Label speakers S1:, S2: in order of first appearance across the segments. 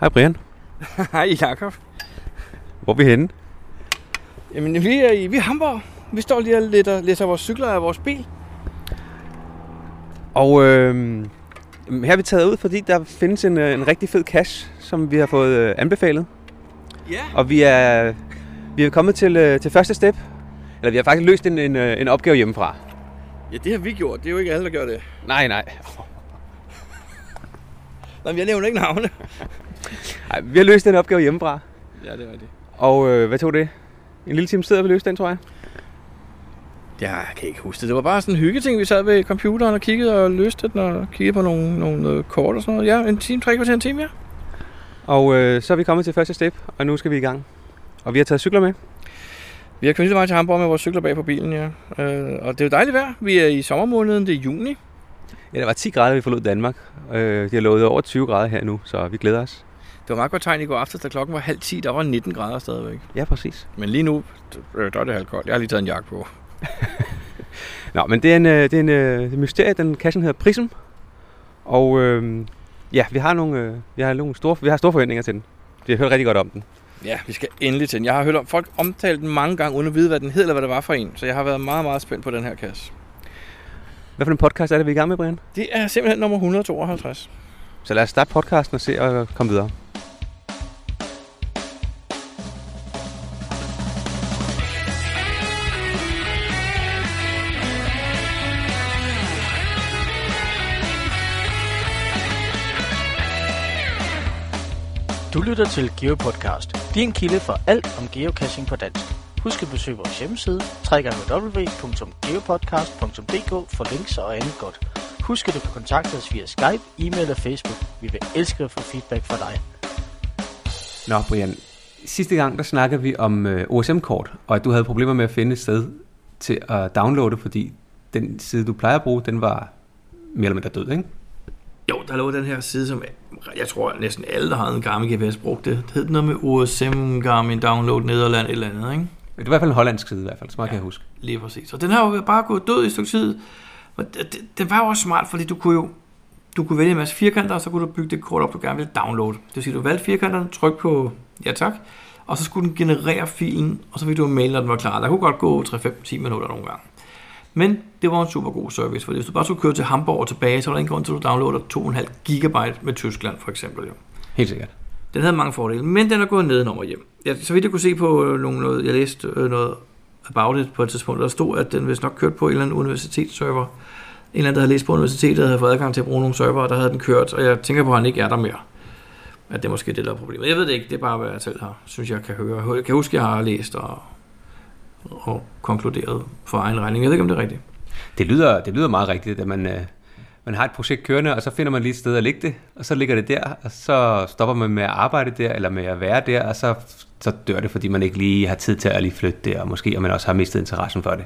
S1: Hej Brian.
S2: Hej Jakob.
S1: Hvor er vi henne?
S2: Jamen, vi er i, vi er Hamburg. Vi står lige og læser, læser vores cykler af vores bil.
S1: Og øh, her er vi taget ud, fordi der findes en, øh, en rigtig fed cache, som vi har fået øh, anbefalet.
S2: Ja.
S1: Og vi er, vi er kommet til, øh, til første step. Eller vi har faktisk løst en, en, øh, en opgave hjemmefra.
S2: Ja, det har vi gjort. Det er jo ikke alle, der gør det.
S1: Nej, nej.
S2: Nå, jeg nævner ikke navne.
S1: Nej vi har løst en opgave hjemmefra.
S2: Ja, det er rigtigt.
S1: Og øh, hvad tog det? En lille time at vi løste den, tror jeg.
S2: Ja, jeg kan ikke huske det. Det var bare sådan en hyggeting. Vi sad ved computeren og kiggede og løste den og kiggede på nogle, nogle øh, kort og sådan noget. Ja, en time, tre kvarter, en time, ja.
S1: Og øh, så er vi kommet til første step, og nu skal vi i gang. Og vi har taget cykler med.
S2: Vi har kørt vejen til Hamburg med vores cykler bag på bilen, ja. Øh, og det er jo dejligt vejr. Vi er i sommermåneden, det er juni.
S1: Ja, der var 10 grader, vi forlod Danmark. Øh, de har lovet over 20 grader her nu, så vi glæder os.
S2: Det var meget godt tegn i går aftes, da klokken var halv 10. Der var 19 grader stadigvæk.
S1: Ja, præcis.
S2: Men lige nu, øh, der er det halvt koldt. Jeg har lige taget en jakke på.
S1: Nå, men det er en, øh, det er en øh, mysterie. Den kassen hedder Prism. Og øh, ja, vi har nogle, øh, vi har nogle store, vi har store forventninger til den. Vi har hørt rigtig godt om den.
S2: Ja, vi skal endelig til den. Jeg har hørt om folk omtale den mange gange, uden at vide, hvad den hed, eller hvad det var for en. Så jeg har været meget, meget spændt på den her kasse.
S1: Hvad for en podcast er det, vi er i gang med, Brian?
S2: Det er simpelthen nummer 152.
S1: Så lad os starte podcasten og se og komme videre.
S3: Lytter til GeoPodcast, din kilde for alt om geocaching på dansk. Husk at besøge vores hjemmeside, www.geopodcast.dk for links og andet godt. Husk at du kan kontakte os via Skype, e-mail og Facebook. Vi vil elske at få feedback fra dig.
S1: Nå, Brian. Sidste gang, der snakkede vi om øh, OSM-kort, og at du havde problemer med at finde et sted til at downloade, fordi den side, du plejer at bruge, den var mere eller mindre død, ikke?
S2: Jo, der lå den her side, som jeg tror næsten alle, der havde en Garmin GPS, brugte det. Det hed noget med OSM Garmin Download Nederland et eller andet, ikke?
S1: Det var i hvert fald en hollandsk side i hvert fald, så meget ja, kan jeg huske.
S2: Lige præcis. Og den har jo bare gået død i et stykke tid. Og den var jo også smart, fordi du kunne jo du kunne vælge en masse firkanter, og så kunne du bygge det kort op, du gerne ville downloade. Det vil sige, du valgte firkanterne, tryk på ja tak, og så skulle den generere filen, og så fik du en mail, når den var klar. Der kunne godt gå 3-5-10 minutter nogle gange. Men det var en super god service, for hvis du bare skulle køre til Hamburg og tilbage, så var der ingen grund til, at du downloader 2,5 gigabyte med Tyskland for eksempel. Jo.
S1: Helt sikkert.
S2: Den havde mange fordele, men den er gået nedenom og hjem. Jeg, så vidt jeg kunne se på nogle, noget, jeg læste øh, noget about it på et tidspunkt, der stod, at den vist nok kørt på en eller anden universitetsserver. En eller anden, der havde læst på universitetet, havde fået adgang til at bruge nogle server, der havde den kørt, og jeg tænker på, at han ikke er der mere. At det er måske det, der er problemet. Jeg ved det ikke, det er bare, hvad jeg selv har, synes jeg kan høre. Jeg kan huske, at jeg har læst og, og konkluderet for egen regning. Jeg ved ikke, om det er rigtigt.
S1: Det lyder, det lyder meget rigtigt, at man, øh, man har et projekt kørende, og så finder man lige et sted at ligge det, og så ligger det der, og så stopper man med at arbejde der, eller med at være der, og så, så dør det, fordi man ikke lige har tid til at lige flytte det, og måske og man også har mistet interessen for det.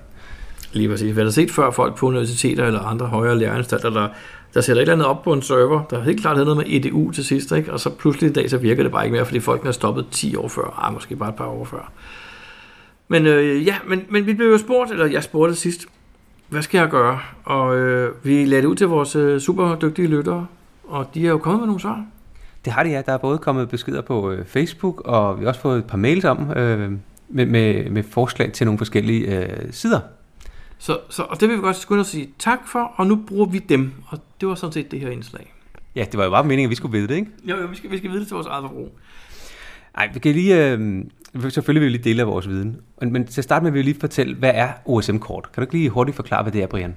S2: Lige præcis. Vi har set før folk på universiteter eller andre højere læreanstalter, der, der sætter et eller andet op på en server, der helt klart havde noget med EDU til sidst, ikke? og så pludselig i dag, så virker det bare ikke mere, fordi folk er stoppet 10 år før, ah, måske bare et par år før. Men øh, ja, men, men vi blev jo spurgt, eller jeg spurgte sidst, hvad skal jeg gøre? Og øh, vi lagde det ud til vores øh, super dygtige lyttere, og de er jo kommet med nogle svar.
S1: Det har de, ja. Der er både kommet beskeder på øh, Facebook, og vi har også fået et par mails om, øh, med, med, med forslag til nogle forskellige øh, sider.
S2: Så, så, og det vil vi godt skynde at sige tak for, og nu bruger vi dem. Og det var sådan set det her indslag.
S1: Ja, det var jo bare meningen, at vi skulle vide det, ikke?
S2: Jo, jo vi, skal, vi skal vide det til vores eget forbrug.
S1: Nej, vi kan lige... Øh, selvfølgelig vil vi lige dele af vores viden. Men til at starte med vil vi lige fortælle, hvad er OSM-kort? Kan du ikke lige hurtigt forklare, hvad det er, Brian?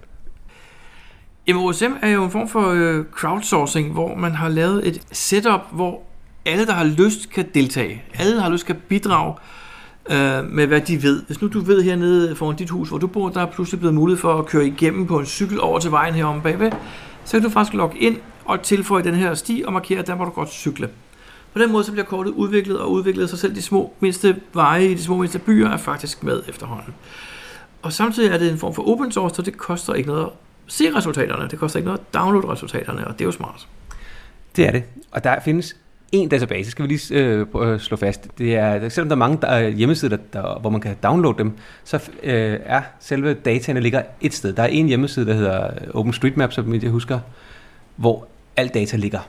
S2: Jamen, OSM er jo en form for øh, crowdsourcing, hvor man har lavet et setup, hvor alle, der har lyst, kan deltage. Alle, der har lyst, kan bidrage øh, med, hvad de ved. Hvis nu du ved hernede foran dit hus, hvor du bor, der er pludselig blevet mulighed for at køre igennem på en cykel over til vejen heromme bagved, så kan du faktisk logge ind og tilføje den her sti og markere, der må du godt cykle. På den måde så bliver kortet udviklet og udviklet sig selv de små mindste veje i de små mindste byer er faktisk med efterhånden. Og samtidig er det en form for open source, så det koster ikke noget at se resultaterne. Det koster ikke noget at downloade resultaterne, og det er jo smart.
S1: Det er det. Og der findes en database, skal vi lige øh, øh slå fast. Det er, selvom der er mange der er hjemmesider, der, hvor man kan downloade dem, så øh, er selve dataene ligger et sted. Der er en hjemmeside, der hedder øh, OpenStreetMap, som jeg husker, hvor alt data ligger.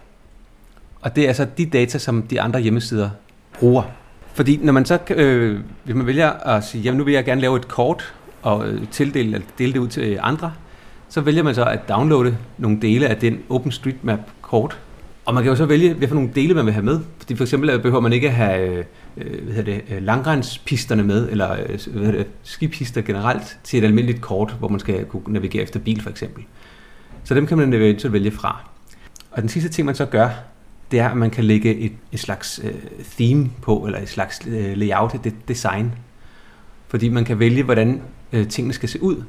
S1: Og det er altså de data, som de andre hjemmesider bruger. Fordi når man så, øh, hvis man vælger at sige, jamen nu vil jeg gerne lave et kort og øh, tildele eller dele det ud til øh, andre, så vælger man så at downloade nogle dele af den OpenStreetMap-kort. Og man kan jo så vælge, hvilke nogle dele man vil have med. Fordi for eksempel øh, behøver man ikke have øh, øh, hvad hedder det, langrenspisterne med, eller øh, hvad hedder det, skipister generelt, til et almindeligt kort, hvor man skal kunne navigere efter bil for eksempel. Så dem kan man eventuelt vælge fra. Og den sidste ting, man så gør, det er, at man kan lægge et, et slags øh, theme på, eller et slags øh, layout, et design. Fordi man kan vælge, hvordan øh, tingene skal se ud.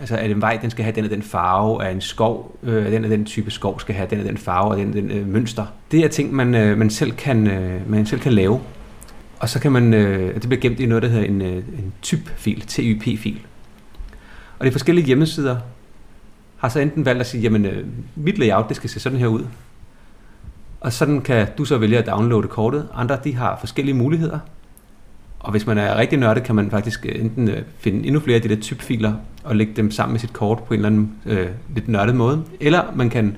S1: Altså, at en vej, den skal have den og den farve, at en skov, øh, den og den type skov skal have den og den farve og den og den øh, mønster. Det er ting, man, øh, man, selv kan, øh, man selv kan lave. Og så kan man, øh, det bliver gemt i noget, der hedder en, øh, en typ-fil, TYP-fil. Og de forskellige hjemmesider har så enten valgt at sige, jamen øh, mit layout, det skal se sådan her ud. Og sådan kan du så vælge at downloade kortet. Andre, de har forskellige muligheder. Og hvis man er rigtig nørdet, kan man faktisk øh, enten øh, finde endnu flere af de der typfiler og lægge dem sammen med sit kort på en eller anden øh, lidt nørdet måde. Eller man kan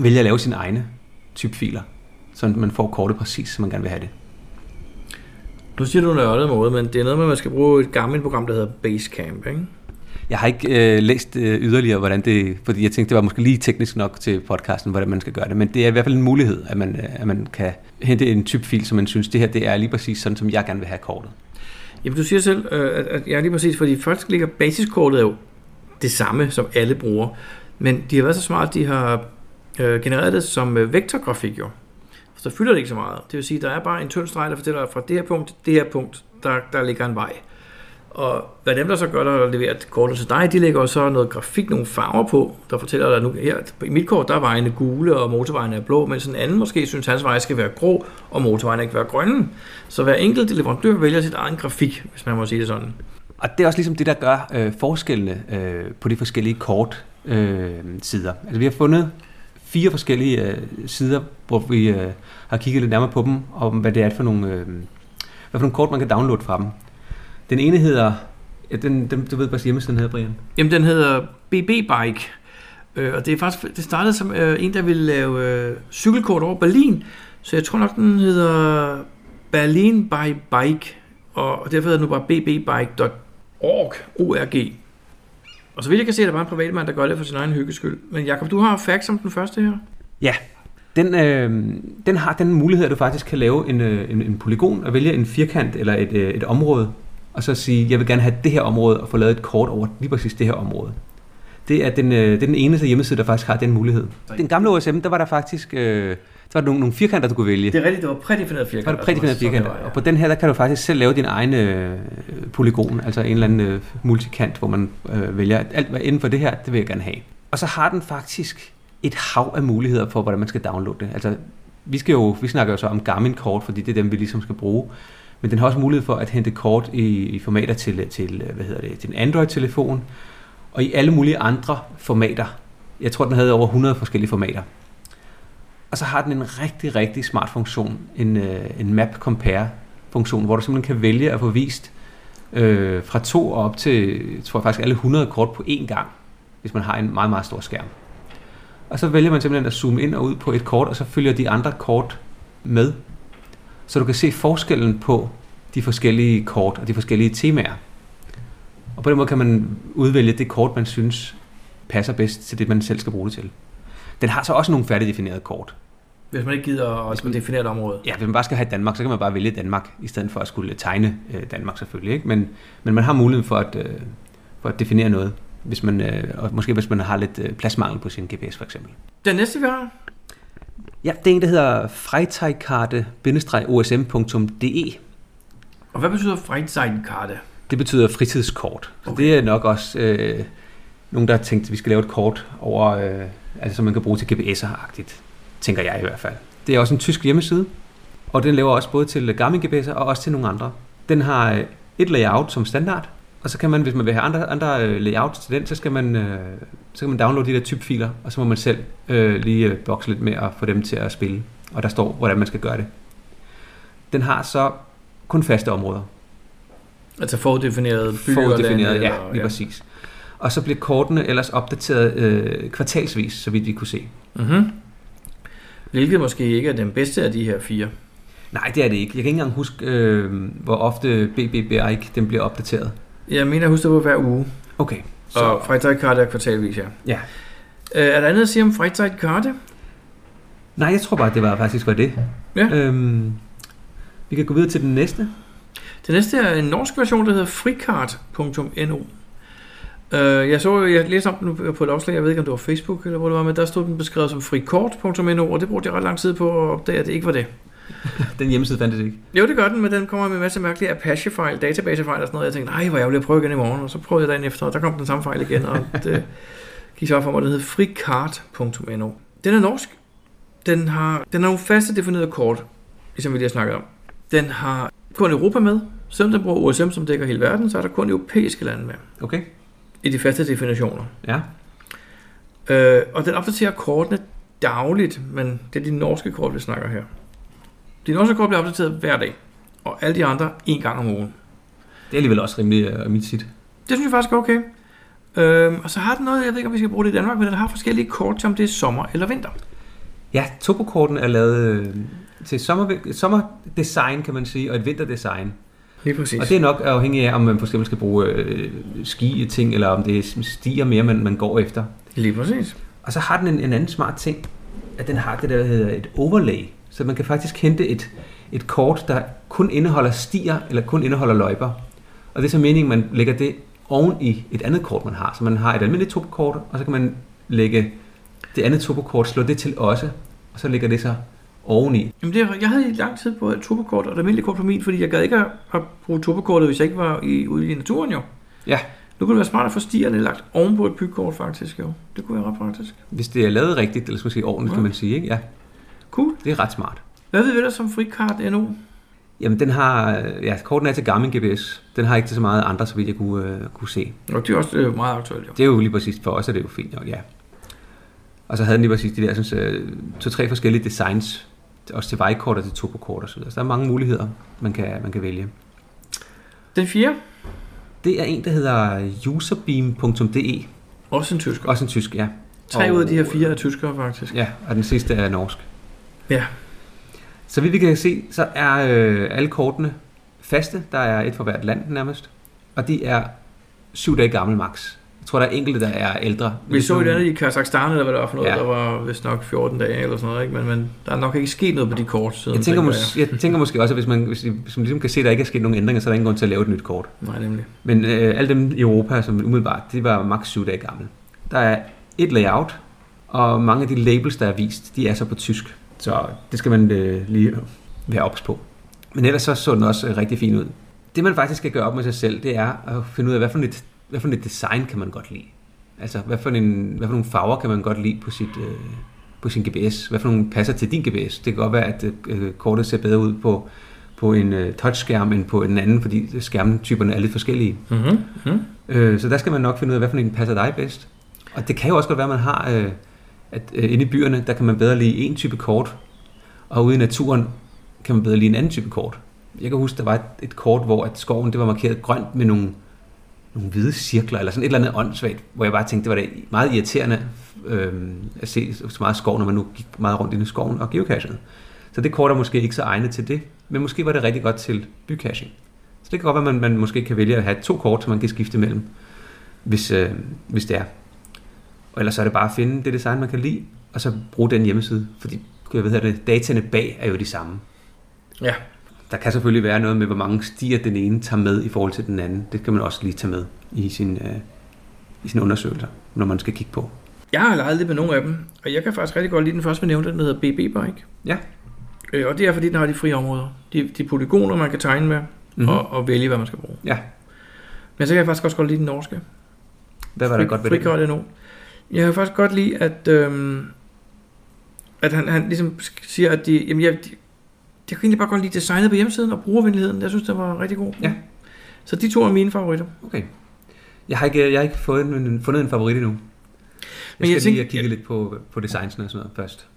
S1: vælge at lave sine egne typfiler, så man får kortet præcis, som man gerne vil have det.
S2: Nu siger du nørdet måde, men det er noget med, at man skal bruge et gammelt program, der hedder Basecamp, ikke?
S1: Jeg har ikke øh, læst øh, yderligere, hvordan det... Fordi jeg tænkte, det var måske lige teknisk nok til podcasten, hvordan man skal gøre det. Men det er i hvert fald en mulighed, at man, øh, at man kan hente en typfil, som man synes, det her det er lige præcis sådan, som jeg gerne vil have kortet.
S2: Jamen, du siger selv, øh, at, at jeg er lige præcis, fordi først ligger basiskortet jo det samme, som alle bruger. Men de har været så smart, at de har øh, genereret det som øh, vektorgrafik jo. Så fylder det ikke så meget. Det vil sige, at der er bare en tynd streg, der fortæller, at fra det her punkt til det her punkt, der, der ligger en vej. Og hvad dem, der så gør, der leverer kortet til dig, de lægger så noget grafik, nogle farver på, der fortæller dig nu, her i mit kort, der er vejene gule, og motorvejen er blå, mens en anden måske synes, at hans vej skal være grå, og motorvejen ikke være grønne. Så hver enkelt leverandør vælger sit egen grafik, hvis man må sige det sådan.
S1: Og det er også ligesom det, der gør øh, forskellene øh, på de forskellige kort øh, sider. Altså vi har fundet fire forskellige øh, sider, hvor vi øh, har kigget lidt nærmere på dem, og hvad det er for nogle, øh, hvad for nogle kort, man kan downloade fra dem. Den ene hedder, ja, den, den, du ved, hvad hjemmesiden hedder, Brian?
S2: Jamen, den hedder BB Bike. Øh, og det er faktisk, det startede som øh, en, der ville lave øh, cykelkort over Berlin. Så jeg tror nok, den hedder Berlin by Bike. Og, og derfor hedder den nu bare bbbike.org. O-R-G. Og så vidt jeg kan se, at der er bare en privatmand, der gør det for sin egen hyggeskyld. Men Jakob, du har facts som den første her.
S1: Ja, den, øh, den har den mulighed, at du faktisk kan lave en, øh, en, en polygon og vælge en firkant eller et, øh, et område, og så sige, jeg vil gerne have det her område og få lavet et kort over lige præcis det her område. Det er den, øh, det er den eneste hjemmeside, der faktisk har den mulighed. Den gamle OSM, der var der faktisk øh, der var nogle, nogle firkanter, du kunne vælge.
S2: Det er rigtigt, det var prædefineret firkanter.
S1: Det var prædefineret firkanter. Og på den her, der kan du faktisk selv lave din egen øh, polygon, altså en eller anden øh, multikant, hvor man øh, vælger, alt hvad inden for det her, det vil jeg gerne have. Og så har den faktisk et hav af muligheder for, hvordan man skal downloade det. Altså, vi, skal jo, vi snakker jo så om Garmin-kort, fordi det er dem, vi ligesom skal bruge. Men den har også mulighed for at hente kort i, i formater til, til, hvad hedder det, til en Android-telefon, og i alle mulige andre formater. Jeg tror, den havde over 100 forskellige formater. Og så har den en rigtig, rigtig smart funktion, en, øh, en map compare funktion, hvor du simpelthen kan vælge at få vist øh, fra to op til, tror jeg faktisk alle 100 kort på én gang, hvis man har en meget, meget stor skærm. Og så vælger man simpelthen at zoome ind og ud på et kort, og så følger de andre kort med. Så du kan se forskellen på de forskellige kort og de forskellige temaer. Og på den måde kan man udvælge det kort, man synes passer bedst til det, man selv skal bruge det til. Den har så også nogle færdigdefinerede kort.
S2: Hvis man ikke gider at definere et område.
S1: Ja, hvis man bare skal have Danmark, så kan man bare vælge Danmark, i stedet for at skulle tegne øh, Danmark selvfølgelig. Ikke? Men, men man har muligheden for at, øh, for at definere noget, hvis man, øh, og måske hvis man har lidt pladsmangel på sin GPS for eksempel.
S2: Den næste, vi har?
S1: Ja, det er en, der hedder freitagkarte-osm.de.
S2: Og hvad betyder Freitagkarte?
S1: Det betyder fritidskort. Så okay. det er nok også øh, nogen, der har tænkt, at vi skal lave et kort over, øh, altså, som man kan bruge til GPS'er-agtigt, tænker jeg i hvert fald. Det er også en tysk hjemmeside, og den laver også både til Garmin GPS'er og også til nogle andre. Den har øh, et layout som standard, og så kan man, hvis man vil have andre, andre øh, layouts til den, så skal man, øh, så kan man downloade de der typfiler, og så må man selv øh, lige øh, bokse lidt med at få dem til at spille. Og der står, hvordan man skal gøre det. Den har så kun faste områder.
S2: Altså foruddefinerede byer?
S1: Foruddefinerede, ja, lige ja. præcis. Og så bliver kortene ellers opdateret øh, kvartalsvis, så vidt vi kunne se.
S2: Mm-hmm. Hvilket måske ikke er den bedste af de her fire.
S1: Nej, det er det ikke. Jeg kan ikke engang huske, øh, hvor ofte BB Bike den bliver opdateret.
S2: Jeg mener, jeg husker på hver uge.
S1: Okay.
S2: Så... Og Freizeitkarte er kvartalvis, ja.
S1: Ja.
S2: Øh, er der andet at sige om Freizeitkarte?
S1: Nej, jeg tror bare, det var faktisk var det.
S2: Ja.
S1: Øhm, vi kan gå videre til den næste.
S2: Det næste er en norsk version, der hedder frikart.no. Uh, jeg så, jeg læste om den på et opslag, jeg ved ikke om det var Facebook eller hvor det var, men der stod den beskrevet som frikort.no, og det brugte jeg ret lang tid på at opdage, at det ikke var det.
S1: den hjemmeside fandt det ikke.
S2: Jo, det gør den, men den kommer med en masse mærkelige Apache-fejl, database-fejl og sådan noget. Jeg tænkte, nej, hvor jeg vil prøve igen i morgen, og så prøvede jeg dagen efter, og der kom den samme fejl igen, og det gik så for mig, det hed frikart.no. Den er norsk. Den har, den har nogle faste definerede kort, ligesom vi lige har snakket om. Den har kun Europa med. Selvom den bruger OSM, som dækker hele verden, så er der kun europæiske lande med.
S1: Okay.
S2: I de faste definitioner.
S1: Ja.
S2: Øh, og den opdaterer kortene dagligt, men det er de norske kort, vi snakker her. De norske kort bliver opdateret hver dag, og alle de andre en gang om ugen.
S1: Det er alligevel også rimelig uh, mit sit.
S2: Det synes jeg faktisk er okay. Øhm, og så har den noget, jeg ved ikke, om vi skal bruge det i Danmark, men den har forskellige kort, som det er sommer eller vinter.
S1: Ja, topokorten er lavet øh, til sommer, sommerdesign, kan man sige, og et vinterdesign.
S2: Lige præcis.
S1: Og det er nok afhængigt af, om man for eksempel skal bruge øh, ski ting, eller om det stiger mere, man, man går efter.
S2: Lige præcis.
S1: Og så har den en, en anden smart ting, at den har det, der hedder et overlay. Så man kan faktisk hente et, et kort, der kun indeholder stier, eller kun indeholder løjper. Og det er så meningen, man lægger det oven i et andet kort, man har. Så man har et almindeligt topokort, og så kan man lægge det andet topokort, slå det til også, og så ligger det så oveni.
S2: Jamen det, jeg havde i lang tid på et turbokort og et almindeligt kort på min, fordi jeg gad ikke at, at bruge turbokortet, hvis jeg ikke var i, ude i naturen jo.
S1: Ja.
S2: Nu kunne det være smart at få stierne lagt oven på et bygkort faktisk jo. Det kunne være ret praktisk.
S1: Hvis det er lavet rigtigt, eller skal man sige ordentligt,
S2: Ja.
S1: kan man sige. Ikke? Ja,
S2: Cool.
S1: det er ret smart.
S2: Hvad ved vi ellers om frikart.no?
S1: Jamen, den har, ja, korten er til Garmin GPS. Den har ikke til så meget andre, så vidt jeg kunne, øh, kunne se.
S2: Og det er også øh, meget aktuelt jo.
S1: Det er jo lige præcis for os, er det jo fint, jo, ja. Og så havde den lige præcis de der synes, øh, to-tre forskellige designs, også til vejkort og til topokort og så videre. Så der er mange muligheder, man kan, man kan vælge.
S2: Den fjerde,
S1: Det er en, der hedder userbeam.de.
S2: også en tysker.
S1: Også en tysk, ja.
S2: Tre ud af de her fire er tyskere faktisk.
S1: Ja, og den sidste er norsk.
S2: Ja.
S1: Så vidt vi kan se, så er øh, alle kortene faste. Der er et for hvert land nærmest. Og de er syv dage gamle max. Jeg tror, der er enkelte, der er ældre.
S2: Vi så et andet i Kazakhstan, eller hvad det var for noget,
S1: Ja.
S2: der var vist nok 14 dage eller sådan noget, ikke? Men, men der er nok ikke sket noget på de kort siden.
S1: Jeg tænker, mås- jeg tænker måske også, at hvis man, hvis, hvis man ligesom kan se, at der ikke er sket nogen ændringer, så er der ingen grund til at lave et nyt kort.
S2: Nej, nemlig.
S1: Men øh, alle dem i Europa, som umiddelbart, de var maks 7 dage gamle. Der er et layout, og mange af de labels, der er vist, de er så på tysk. Så det skal man øh, lige være ops på. Men ellers så så den også øh, rigtig fin ud. Det man faktisk skal gøre op med sig selv, det er at finde ud af, hvad for et, hvad for et design kan man godt lide. Altså, hvad for, en, hvad for nogle farver kan man godt lide på, sit, øh, på sin GPS? Hvad for nogle passer til din GPS? Det kan godt være, at øh, kortet ser bedre ud på, på en øh, touchskærm end på en anden, fordi skærmtyperne er lidt forskellige.
S2: Mm-hmm. Mm-hmm.
S1: Øh, så der skal man nok finde ud af, hvad for en passer dig bedst. Og det kan jo også godt være, at man har, øh, at øh, inde i byerne, der kan man bedre lide en type kort, og ude i naturen kan man bedre lide en anden type kort. Jeg kan huske, der var et, et kort, hvor at skoven det var markeret grønt med nogle, nogle hvide cirkler, eller sådan et eller andet åndssvagt, hvor jeg bare tænkte, det var da meget irriterende øh, at se så meget skov, når man nu gik meget rundt inde i skoven og geocachede. Så det kort er måske ikke så egnet til det, men måske var det rigtig godt til bycaching. Så det kan godt være, at man, man måske kan vælge at have to kort, som man kan skifte mellem, hvis, øh, hvis det er. Og ellers så er det bare at finde det design, man kan lide, og så bruge den hjemmeside, fordi jeg ved, det, dataene bag er jo de samme.
S2: Ja.
S1: Der kan selvfølgelig være noget med, hvor mange stier den ene tager med i forhold til den anden. Det kan man også lige tage med i sin, øh, i sin undersøgelser, når man skal kigge på.
S2: Jeg har leget lidt med nogle af dem, og jeg kan faktisk rigtig godt lide den første, vi nævnte, den hedder BB Bike.
S1: Ja.
S2: Øh, og det er, fordi den har de frie områder. De, de polygoner, man kan tegne med,
S1: Mhm.
S2: mm-hmm. og, og vælge, hvad man skal bruge.
S1: Ja.
S2: Men så kan jeg faktisk også godt lide den norske.
S1: Hvad var der godt ved det?
S2: Frikort endnu. Jeg kan faktisk godt lide, at, øhm, at han, han ligesom siger, at de, jamen jeg, de, jeg kan egentlig bare godt lide designet på hjemmesiden og brugervenligheden. Jeg synes, det var rigtig god.
S1: Ja.
S2: Så de to er mine favoritter.
S1: Okay. Jeg har ikke, jeg har ikke fået en, fundet en favorit endnu. Jeg
S2: Men
S1: skal
S2: jeg
S1: lige
S2: tænker-
S1: tænker, kigge lidt på, på designsene og sådan noget først.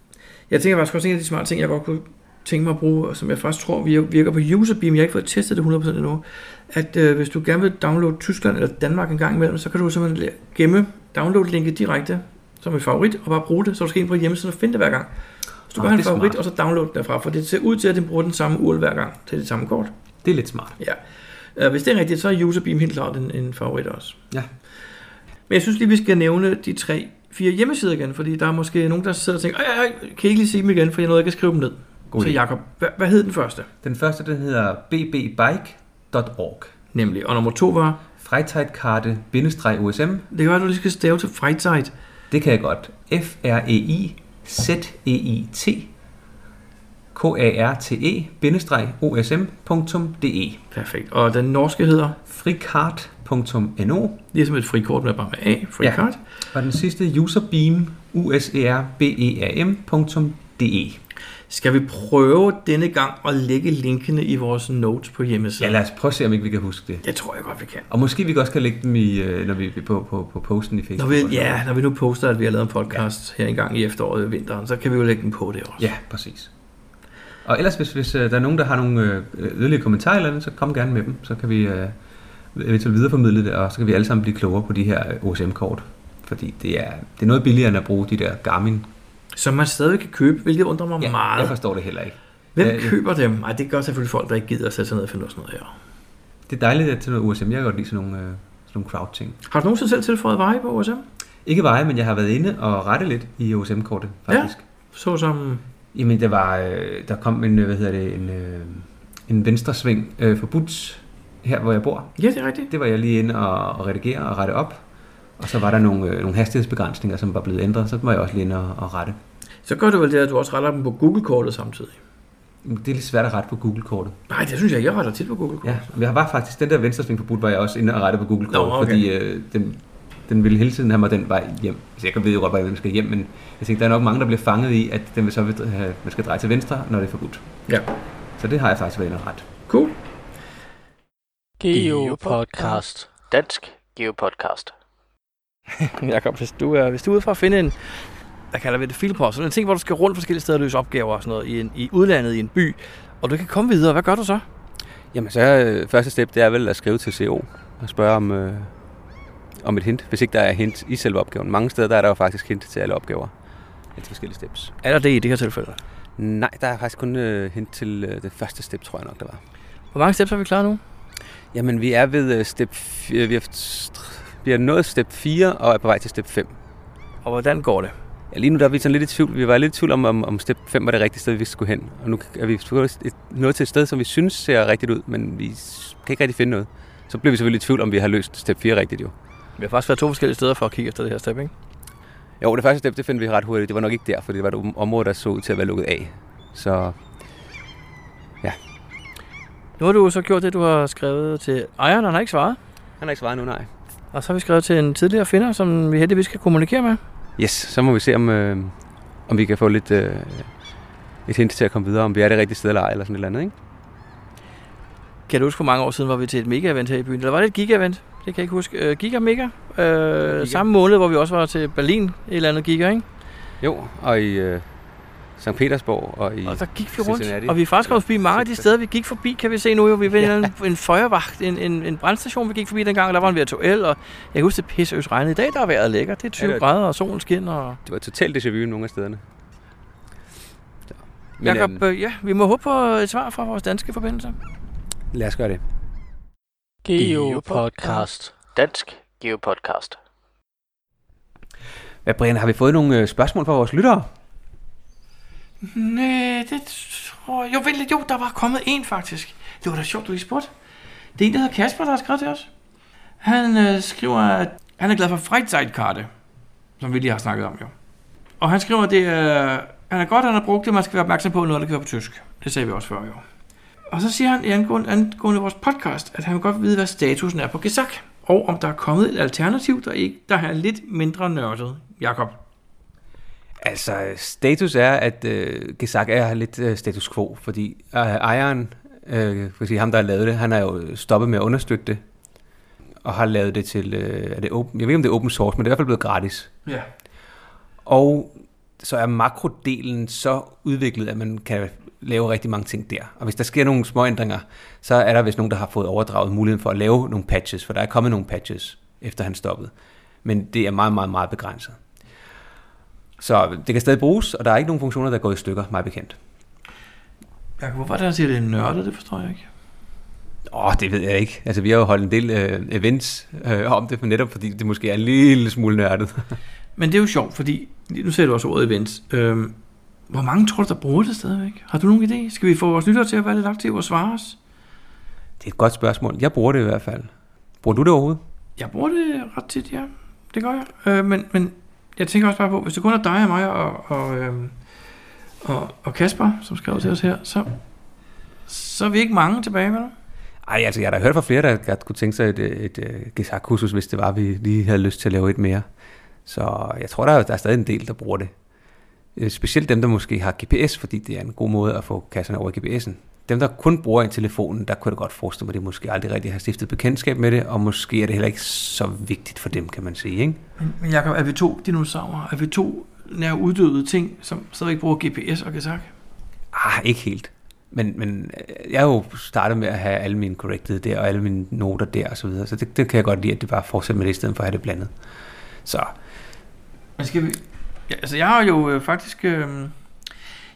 S2: Jeg tænker faktisk også, en af de smarte ting, jeg godt kunne tænke mig at bruge, og som jeg faktisk tror virker, på Userbeam, jeg har ikke fået testet det 100% endnu, at øh, hvis du gerne vil downloade Tyskland eller Danmark en gang imellem, så kan du simpelthen la- gemme download-linket direkte som et favorit, og bare bruge det, så du skal ind på hjemmesiden og finde det hver gang. Så du
S1: Nå,
S2: gør en favorit,
S1: smart.
S2: og så download den derfra, for det ser ud til, at den bruger den samme URL hver gang til det samme kort.
S1: Det er lidt smart.
S2: Ja. Uh, hvis det er rigtigt, så er Userbeam helt klart en, en favorit også.
S1: Ja.
S2: Men jeg synes lige, vi skal nævne de tre, fire hjemmesider igen, fordi der er måske nogen, der sidder og tænker, ej, ej, kan I ikke lige sige dem igen, for jeg nåede ikke at skrive dem ned.
S1: God
S2: så. Jacob, hvad, hvad hed den første?
S1: Den første, den hedder bbbike.org.
S2: Nemlig, og nummer to var,
S1: Freizeitkarte-USM.
S2: det kan være, du lige skal stave til Freizeit.
S1: Det kan jeg godt. E F-R-E-I-Z-E-I-T K-A-R-T-E-OSM.de
S2: Perfekt. Og den norske hedder,
S1: frikart.no
S2: ligesom et frikort med bare med A, frikart. Ja.
S1: og den sidste userbeam E U-S-E-R-B-E-A-M.de
S2: Skal vi prøve denne gang at lægge linkene i vores notes på
S1: Ja,
S2: hjemmesiden?
S1: lad os prøve at se, om ikke vi kan huske det.
S2: Det tror jeg godt, vi kan.
S1: Og måske vi også kan lægge dem i, øh, når vi er på, på, på posten i
S2: Når
S1: Facebook.
S2: vi,
S1: og sådan
S2: ja, når vi nu poster, at vi har lavet en podcast ja. her engang i efteråret og vinteren, så kan vi jo lægge den på det også.
S1: Ja, præcis. Og ellers, hvis, hvis øh, der er nogen, der har nogle øh, yderligere kommentarer eller andet, så kom gerne med dem. Så kan vi øh, eventuelt videreformidle det, og så kan vi alle sammen blive klogere på de her OSM-kort. Fordi det er, det er noget billigere end at bruge de der Garmin.
S2: Som man stadig kan købe, hvilket undrer mig
S1: Ja,
S2: meget.
S1: jeg forstår det heller ikke.
S2: Hvem
S1: Ja, ja.
S2: køber dem? Nej, det gør selvfølgelig folk, der ikke gider at sætte sig ned og finde sådan noget her.
S1: Det er dejligt at til noget OSM. Jeg kan godt lide sådan nogle, øh, sådan nogle crowd-ting.
S2: Har du nogensinde selv tilføjet veje på OSM?
S1: Ikke veje, men jeg har været inde og rette lidt i OSM-kortet, faktisk.
S2: Så som...
S1: Jamen, der var, øh, der kom en, øh, hvad hedder det, en, øh, en venstresving øh, forbudt her, hvor jeg bor.
S2: Ja, det er rigtigt.
S1: Det var jeg lige inde og, og redigere og rette op. Og så var der nogle, øh, nogle hastighedsbegrænsninger, som var blevet ændret. Så var jeg også lige inde og, og rette.
S2: Så gør du vel det, at du også retter dem på Google-kortet samtidig.
S1: Det er lidt svært at rette på Google-kortet.
S2: Nej, det synes jeg. Jeg retter tit på Google-kortet.
S1: Ja, jeg var faktisk, den der venstresving forbudt, var jeg også inde og rette på Google-kortet,
S2: Nå, okay.
S1: fordi øh, den, den ville hele tiden have mig den vej hjem. Altså, jeg kan ved jo godt, hvordan skal hjem, men jeg tænkte, der er nok mange, der bliver fanget i, at den vil så vil, have, man skal dreje til venstre, når det er forbudt.
S2: ja.
S1: Så det har jeg faktisk været inde og ret.
S2: Cool.
S3: Geopodcast. Dansk Geopodcast.
S2: Jakob, hvis du, er, hvis du er ude for at finde en, hvad kalder vi det, filpost, sådan en ting, hvor du skal rundt forskellige steder og løse opgaver og sådan noget, i, en, i udlandet, i en by, og du kan komme videre, hvad gør du så?
S1: Jamen så øh, første step, det er vel at skrive til CO og spørge om, øh, om et hint, hvis ikke der er hint i selve opgaven. Mange steder der er der jo faktisk hint til alle opgaver. Til forskellige steps.
S2: Er der det i det her tilfælde?
S1: Nej, der er faktisk kun øh, hint til øh, det første step, tror jeg nok, der var.
S2: Hvor mange steps har vi klar nu?
S1: Jamen, vi er ved øh, step... f- øh, Vi har, vi har nået step 4 og er på vej til step 5.
S2: Og hvordan går det?
S1: Ja, lige nu der er vi sådan lidt i tvivl. Vi var lidt i tvivl om, om, om step 5 var det rigtige sted, vi skulle hen. Og nu er vi et- et- nået til et sted, som vi synes ser rigtigt ud, men vi kan ikke rigtig finde noget. Så bliver vi selvfølgelig i tvivl, om vi har løst step 4 rigtigt jo.
S2: Vi har faktisk været to forskellige steder for at kigge efter det her step, ikke?
S1: Jo, det første step, det fandt vi ret hurtigt. Det var nok ikke der, for det var et område, der så ud til at være lukket af. Så
S2: Nu har du så gjort det, du har skrevet til ejeren, han har ikke svaret.
S1: han har ikke svaret nu, nej.
S2: Og så har vi skrevet til en tidligere finder, som vi heldigvis skal kommunikere med.
S1: Yes, så må vi se, om, øh, om vi kan få lidt øh, et hint til at komme videre, om vi er det rigtige sted eller ej, eller sådan et eller andet, ikke?
S2: Kan du huske, for mange år siden var vi til et mega-event her i byen? Eller var det et giga-event? Det kan jeg ikke huske. Uh, giga Mega. Uh,
S1: Giga.
S2: Samme måned, hvor vi også var til Berlin, et eller andet giga, ikke?
S1: Jo, og i øh, St. Petersborg og i...
S2: Og der gik vi rundt,
S1: Cincinnati.
S2: og vi er faktisk kommet forbi mange af de steder, vi gik forbi, kan vi se nu. Jo. Vi var
S1: Ja.
S2: en, en føjervagt, en, en, en brandstation, vi gik forbi dengang, og der var en virtuel, og jeg kan huske, det pisseøs regnede. I dag der er vejret lækker. Det er 20
S1: Ja, det
S2: grader, og solen skinner. Og...
S1: Det var totalt déjà vu nogle af stederne. Så. Men
S2: Jakob,
S1: øhm,
S2: øh, ja, vi må håbe på et svar fra vores danske forbindelser.
S1: lad os gøre det.
S3: Geopodcast. Dansk Geopodcast.
S1: Hvad, Brian, har vi fået nogle øh, spørgsmål fra vores lyttere?
S2: Nej, det tror jeg... Jo, vel. Jo, der var kommet en faktisk. Det var da sjovt, du lige spurgte. Det er en, der hedder Kasper, der har skrevet til os. Han øh, skriver, at han er glad for Freizeitkarte, som vi lige har snakket om jo. Og han skriver, at det er, han er godt, at han har brugt det, man skal være opmærksom på, når det kører på tysk. Det sagde vi også før jo. Og så siger han i angående, angående vores podcast, at han vil godt vide, hvad statusen er på Gesak, og om der er kommet et alternativ, der, ikke, der er lidt mindre nørdet. Jakob.
S1: Altså, status er, at øh, Gesak er lidt øh, status quo, fordi øh, ejeren, øh, for sige, ham der har lavet det, han har jo stoppet med at understøtte det, og har lavet det til, øh, er det open, jeg ved ikke om det er open source, men det er i hvert fald blevet gratis.
S2: Ja.
S1: Og så er makrodelen så udviklet, at man kan lave rigtig mange ting der. Og hvis der sker nogle små ændringer, så er der vist nogen, der har fået overdraget muligheden for at lave nogle patches, for der er kommet nogle patches, efter han stoppede. Men det er meget, meget, meget begrænset. Så det kan stadig bruges, og der er ikke nogen funktioner, der går i stykker, meget bekendt.
S2: Jakob, hvorfor er det, siger, det er nørdet? Det forstår jeg ikke.
S1: Åh, oh, det ved jeg ikke. Altså, vi har jo holdt en del øh, events øh, om det, netop fordi det måske er en lille smule nørdet.
S2: Men det er jo sjovt, fordi nu ser du også ordet events. Øhm, hvor mange tror du, der bruger det stadigvæk? Har du nogen idé? Skal vi få vores lyttere til at være lidt aktive og svare os?
S1: Det er et godt spørgsmål. Jeg bruger det i hvert fald. Bruger du det overhovedet?
S2: Jeg bruger det ret tit, ja. Det gør jeg. Øh, men, men jeg tænker også bare på, hvis det kun er dig og mig og, og, øh, og, og Kasper, som skrev til os her, så, så er vi ikke mange tilbage, vel?
S1: Ej, altså jeg har da hørt fra flere, der, der kunne tænke sig et, et, et, et gesagkursus, hvis det var, vi lige havde lyst til at lave et mere. Så jeg tror, der er, der er stadig en del, der bruger det. Øh, specielt dem, der måske har GPS, fordi det er en god måde at få kasserne over i GPS'en. Dem, der kun bruger en telefonen, der kunne jeg godt forestille mig, at de måske aldrig rigtig har stiftet bekendtskab med det, og måske er det heller ikke så vigtigt for dem, kan man sige. Ikke?
S2: Men Jacob, er vi to dinosaurer? Er vi to nær uddøde ting, som stadig bruger GPS og gesak?
S1: Ah, ikke helt. Men, men øh, jeg har jo startet med at have alle mine corrected der, og alle mine noter der og så videre, så det, det kan jeg godt lide, at det bare fortsætter med det, i stedet for at have det blandet. Så
S2: Men skal vi... Ja, altså, jeg har jo øh, faktisk... Øh,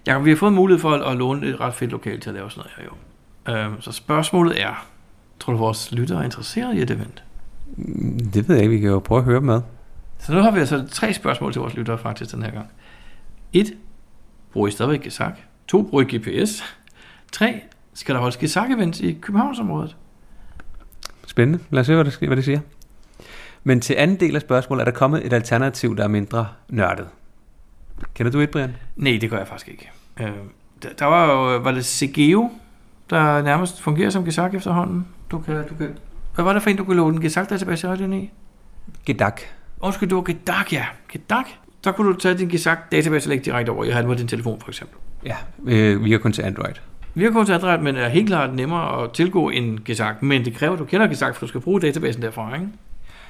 S2: Jacob, vi har fået mulighed for at, at låne et ret fedt lokal til at lave sådan noget her, jo. Øh, så spørgsmålet er, tror du, vores lyttere er interesseret i et event?
S1: mm, det ved jeg ikke, vi kan jo prøve at høre med.
S2: Så nu har vi altså tre spørgsmål til vores lyttere faktisk den her gang. 1. Bruger I stadigvæk Gesak? 2. Bruger I GPS? 3. Skal der holdes Gesak-events i Københavnsområdet?
S1: Spændende. Lad os se, hvad det, sker- hvad det siger. Men til anden del af spørgsmålet, er der kommet et alternativ, der er mindre nørdet. Kender du et, Brian?
S2: Nej, det gør jeg faktisk ikke. Øh, der, der var jo, var det Segeo, der nærmest fungerer som Gesak efterhånden. Du kan, du kan, hvad var det for en, du kunne låne en Gesak-database i ind i?
S1: Gedak.
S2: Undskyld, det var Gedak, ja. Gedak. Der kunne du tage din Gesak-database og lægge direkte over. Jeg havde den på din telefon, for eksempel.
S1: Ja, øh, vi har kun til Android.
S2: Vi har kun til Android, men er helt klart nemmere at tilgå end Gesak. Men det kræver, at du kender Gesak, for du skal bruge databasen derfra, ikke?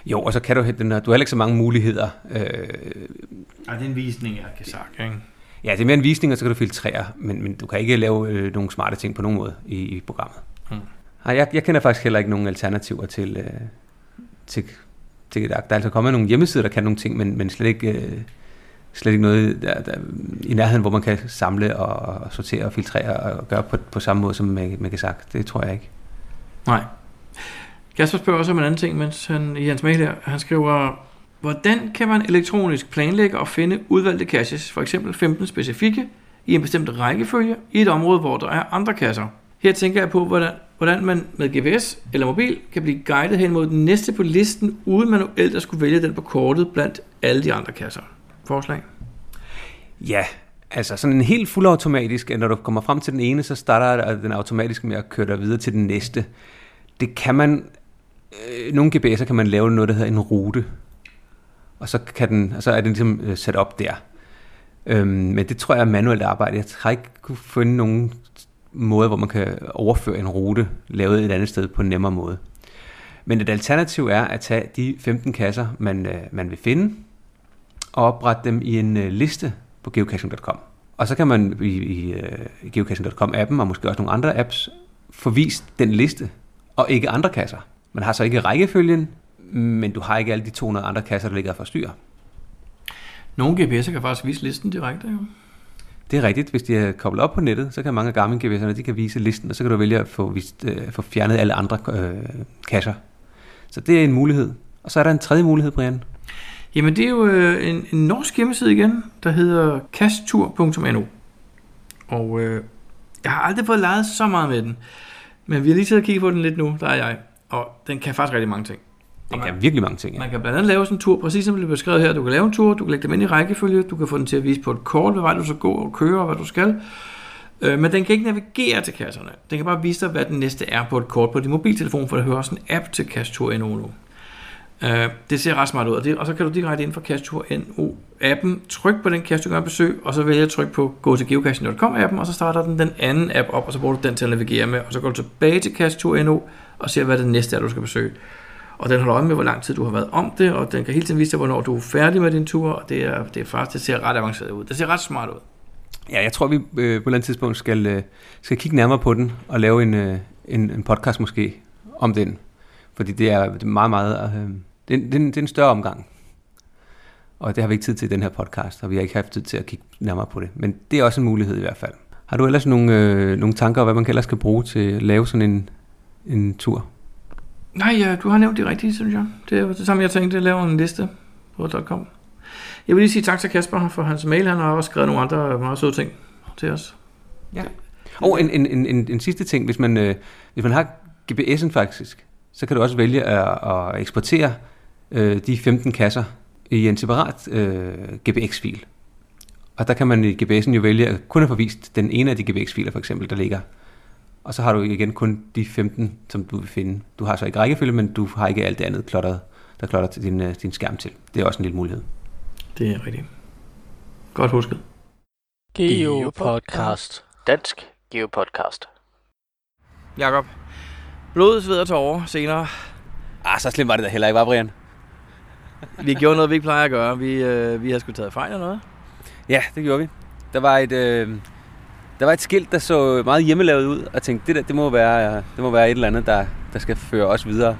S1: Jo, og så kan du, den her, du har heller ikke så mange muligheder. Øh,
S2: Ja, det er en visning af Gesak, ikke?
S1: ja, det er mere en visning, og så kan du filtrere, men, men du kan ikke lave øh, nogle smarte ting på nogen måde i, i programmet.
S2: Hmm.
S1: Nej, jeg, jeg kender faktisk heller ikke nogen alternativer til, øh, til, til. Der er altså kommet nogle hjemmesider, der kan nogle ting, men, men slet ikke... Øh, slet ikke noget der, der, i nærheden, hvor man kan samle og, og sortere og filtrere og gøre på, på samme måde som med, med Gesak. Det tror jeg ikke.
S2: Nej. Kasper spørger også om en anden ting, mens han, i hans mail her, han skriver, hvordan kan man elektronisk planlægge og finde udvalgte caches, for eksempel 15 specifikke, i en bestemt rækkefølge, i et område, hvor der er andre kasser? Her tænker jeg på, hvordan, hvordan man med GPS eller mobil kan blive guidet hen mod den næste på listen, uden manuelt at skulle vælge den på kortet blandt alle de andre kasser. Forslag?
S1: Ja, altså sådan en helt fuldautomatisk, at når du kommer frem til den ene, så starter den automatisk med at køre dig videre til den næste. Det kan man, øh, nogle GPS'er kan man lave noget, der hedder en rute, og så, kan den, og så er den ligesom øh, sat op der. Øhm, men det tror jeg er manuelt arbejde. Jeg har ikke kunne finde nogen måde, hvor man kan overføre en rute lavet et andet sted på en nemmere måde. Men et alternativ er at tage de 15 kasser, man, øh, man vil finde, og oprette dem i en øh, liste på geocaching.com. Og så kan man i, i øh, geocaching.com-appen, og måske også nogle andre apps, forvise den liste, og ikke andre kasser. Man har så ikke rækkefølgen, men du har ikke alle de 200 andre kasser, der ligger og forstyrrer.
S2: Nogle GPS'er kan faktisk vise listen direkte, jo.
S1: Det er rigtigt. Hvis de er koblet op på nettet, så kan mange af Garmin GPS'erne, de kan vise listen, og så kan du vælge at få, vist, øh, få fjernet alle andre øh, kasser. Så det er en mulighed. Og så er der en tredje mulighed, Brian.
S2: Jamen det er jo øh, en, en norsk hjemmeside igen, der hedder kastur.no. Og øh, jeg har aldrig fået leget så meget med den. Men vi har lige siddet og kigget på den lidt nu, der er jeg. Og den kan faktisk rigtig mange ting.
S1: Det kan virkelig mange ting. Ja.
S2: Man kan blandt andet lave sådan en tur, præcis som det bliver beskrevet her. Du kan lave en tur, du kan lægge dem ind i rækkefølge, du kan få den til at vise på et kort, hvad vej du skal gå og køre, og hvad du skal. Øh, Men den kan ikke navigere til kasserne. Den kan bare vise dig, hvad den næste er på et kort på din mobiltelefon, for der hører også en app til Kastur.no nu. Øh, Det ser ret smart ud, og, det, og så kan du direkte ind fra NO-appen trykke på den cache, du gerne besøg, og så vælger at trykke på gå til geocaching.com-appen, og så starter den den anden app op, og så bruger du den til at navigere med, og så går du tilbage til NO og ser, hvad det næste er, du skal besøge. Og den holder øje med, hvor lang tid du har været om det, og den kan hele tiden vise dig, hvornår du er færdig med din tur, og det er, det er faktisk, det ser ret avanceret ud. Det ser ret smart ud.
S1: Ja, jeg tror, vi øh, på et eller andet tidspunkt skal, øh, skal kigge nærmere på den og lave en, øh, en, en podcast måske om den. Fordi det er, det er meget, meget... Øh, det, er, det, en, det er en større omgang Og det har vi ikke tid til i den her podcast, og vi har ikke haft tid til at kigge nærmere på det. Men det er også en mulighed i hvert fald. Har du ellers nogle, øh, nogle tanker om, hvad man ellers skal bruge til at lave sådan en, en tur?
S2: Nej, ja, du har nævnt det rigtige, synes jeg. Det er det samme, jeg tænkte, at lave en liste på .com. Jeg vil lige sige tak til Kasper for hans mail. Han har også skrevet nogle andre meget søde ting til os.
S1: Ja. Og en, en, en, en, en sidste ting, hvis man, øh, hvis man har GPS'en faktisk, så kan du også vælge at, at eksportere øh, de 15 kasser i en separat øh, GPX-fil. Og der kan man i GPS'en jo vælge at kun at få vist den ene af de GPX-filer for eksempel, der ligger. Og så har du igen kun de 15, som du vil finde. Du har så ikke rækkefølge, men du har ikke alt det andet klotteret, der klotter til din, øh, din skærm til. Det er også en lille mulighed.
S2: Det er rigtigt. Godt husket.
S3: Geopodcast. Dansk Geopodcast.
S2: Jakob, blod, sved og tårer senere.
S1: Ah, så slemt var det da heller ikke, var Brian?
S2: Vi gjorde noget, vi ikke plejer at gøre. Vi, øh, vi har sgu taget fejl eller noget.
S1: Ja, det gjorde vi. Der var et, øh, der var et skilt, der så meget hjemmelavet ud, og tænkte, det, der, det, må være, det må være et eller andet, der, der skal føre os videre.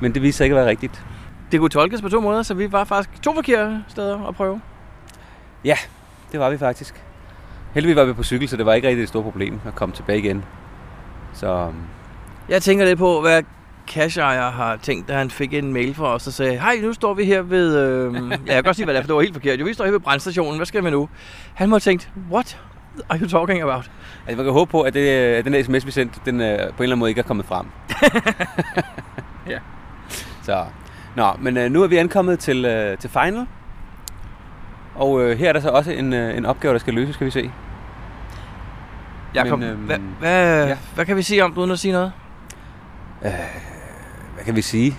S1: Men det viste sig ikke at være rigtigt.
S2: Det kunne tolkes på to måder, så vi var faktisk to forkerte steder at prøve.
S1: Ja, det var vi faktisk. Heldigvis var vi på cykel, så det var ikke rigtig et stort problem at komme tilbage igen. Så
S2: Jeg tænker lidt på, hvad cash har tænkt, da han fik en mail fra os, og sagde, hej, nu står vi her ved... Øh... ja, jeg kan godt sige, hvad det er, for det var helt forkert. Jo, vi står her ved brandstationen. Hvad skal vi nu? Han må have tænkt, what are you talking about?
S1: altså, man kan håbe på, at, det, at den der sms, vi sendte, den øh, på en eller anden måde ikke er kommet frem. ja. Så, nå, men øh, nu er vi ankommet til, øh, til final. Og øh, her er der så også en, øh, en opgave, der skal løses, skal vi se.
S2: Jakob,
S1: Men, øhm,
S2: hvad, hvad,
S1: ja.
S2: hvad kan vi sige om det, uden at sige noget?
S1: Hvad kan vi sige?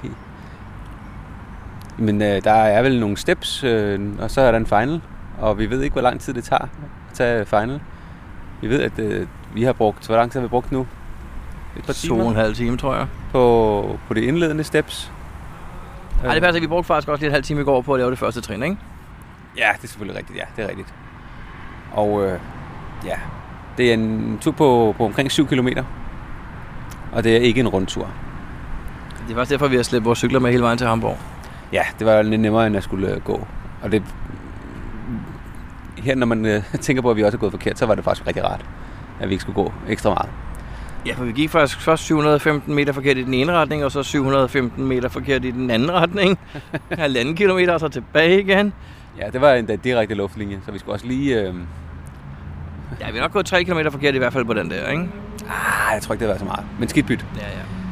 S1: Men øh, der er vel nogle steps, øh, og så er der en final. Og vi ved ikke, hvor lang tid det tager at tage final. Vi ved, at øh, vi har brugt... Hvor lang tid har vi brugt nu? Et par
S2: To og en
S1: timer
S2: halv time, tror jeg.
S1: på, på det indledende steps.
S2: Nej, det passer, vi brugte faktisk også lige en halv time i går på at lave det første trin, ikke?
S1: Ja, det er selvfølgelig rigtigt. Ja, det er rigtigt. Og øh, ja, det er en tur på, på omkring 7 km. Og det er ikke en rundtur.
S2: Det er faktisk derfor, vi har slæbt vores cykler med hele vejen til Hamburg.
S1: Ja, det var lidt nemmere, end at skulle øh, gå. Og det, her, når man øh, tænker på, at vi også er gået forkert, så var det faktisk rigtig rart, at vi ikke skulle gå ekstra meget.
S2: Ja, for vi gik faktisk først 715 meter forkert i den ene retning, og så 715 meter forkert i den anden retning. Halvanden kilometer, og så tilbage igen.
S1: Ja, det var en direkte luftlinje, så vi skulle også lige... Øh,
S2: Ja, vi har nok gået 3 km forkert i hvert fald på den der, ikke?
S1: ah, jeg tror ikke, det var så meget. Men skidt byt.
S2: Ja, ja.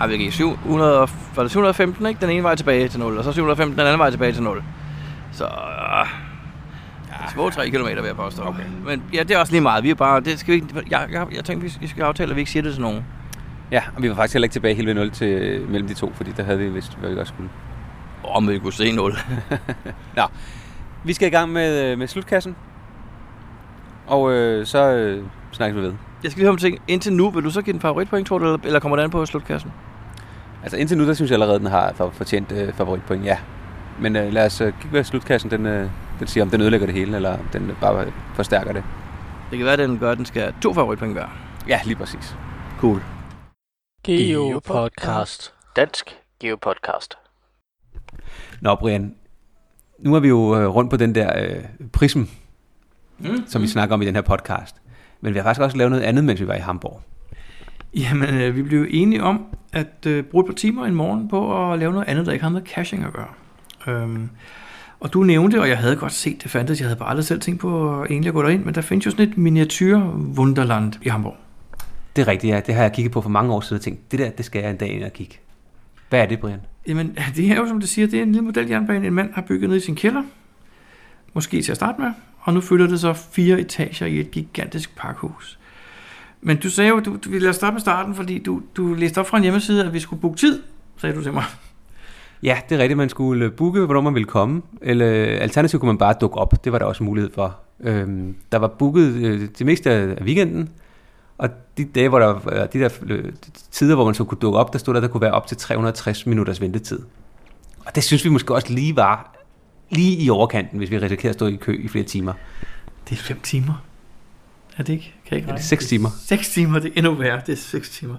S2: Ej, vi gik 700, og- var det 715, ikke? Den ene vej tilbage til 0, og så 715 den anden vej tilbage til 0. Så... øh, Små 3 km vil jeg påstå. Okay. Men ja, det er også lige meget. Vi er bare... Det skal vi ikke, jeg, jeg, jeg tænkte, vi skal aftale, at vi ikke siger det til nogen.
S1: Ja, og vi var faktisk heller ikke tilbage helt ved 0 til, øh, mellem de to, fordi der havde vi vist, hvad vi også skulle.
S2: Om vi kunne se 0.
S1: Nå, vi skal i gang med, øh, med slutkassen. Og øh, så øh, snakkes vi ved.
S2: Jeg skal lige høre om ting. Indtil nu, vil du så give den favoritpoint, tror du, eller, eller kommer det an på slutkassen?
S1: Altså indtil nu, der synes jeg allerede, den har for, fortjent øh, favoritpoint, ja. Men øh, lad os øh, kigge, hvad slutkassen den, øh, den siger, om den ødelægger det hele, eller om den øh, bare forstærker det.
S2: Det kan være, at den gør, at den skal have to favoritpoint hver.
S1: Ja, lige præcis.
S2: Cool.
S3: Geopodcast. Dansk Geopodcast.
S1: Nå, Brian, nu er vi jo øh, rundt på den der øh, prism,
S2: Mm.
S1: som vi snakker om i den her podcast. Men vi har faktisk også lavet noget andet, mens vi var i Hamburg.
S2: Jamen, øh, vi blev enige om at øh, bruge et par timer en morgen på at lave noget andet, der ikke har med caching at gøre. Øhm, og du nævnte, og jeg havde godt set, det fandtes, jeg havde bare aldrig selv tænkt på at egentlig at gå derind, men der findes jo sådan et miniatyr Wunderland i Hamburg.
S1: Det er rigtigt, ja. Det har jeg kigget på for mange år siden og tænkt, det der, det skal jeg en dag ind og kigge. Hvad er det, Brian?
S2: Jamen, det er jo, som det siger, det er en lille modeljernbane, en mand har bygget ned i sin kælder. Måske til at starte med. Og nu fylder det så fire etager i et gigantisk parkhus. Men du sagde jo, du, du ville starte med starten, fordi du, du læste op fra en hjemmeside, at vi skulle booke tid, sagde du til mig.
S1: Ja, det er rigtigt. Man skulle øh, booke, hvornår man ville komme. Eller øh, alternativt kunne man bare dukke op. Det var der også mulighed for. Øhm, der var booket øh, det meste af weekenden. Og de dage, hvor der øh, de der øh, tider, hvor man så kunne dukke op, der stod der, der kunne være op til 360 minutters ventetid. Og det synes vi måske også lige var lige i overkanten, hvis vi risikerede at stå i kø i flere timer.
S2: Det er fem timer. Er det ikke? Kan jeg ikke
S1: Er det seks timer?
S2: Seks timer, det er endnu værre. Det er seks timer.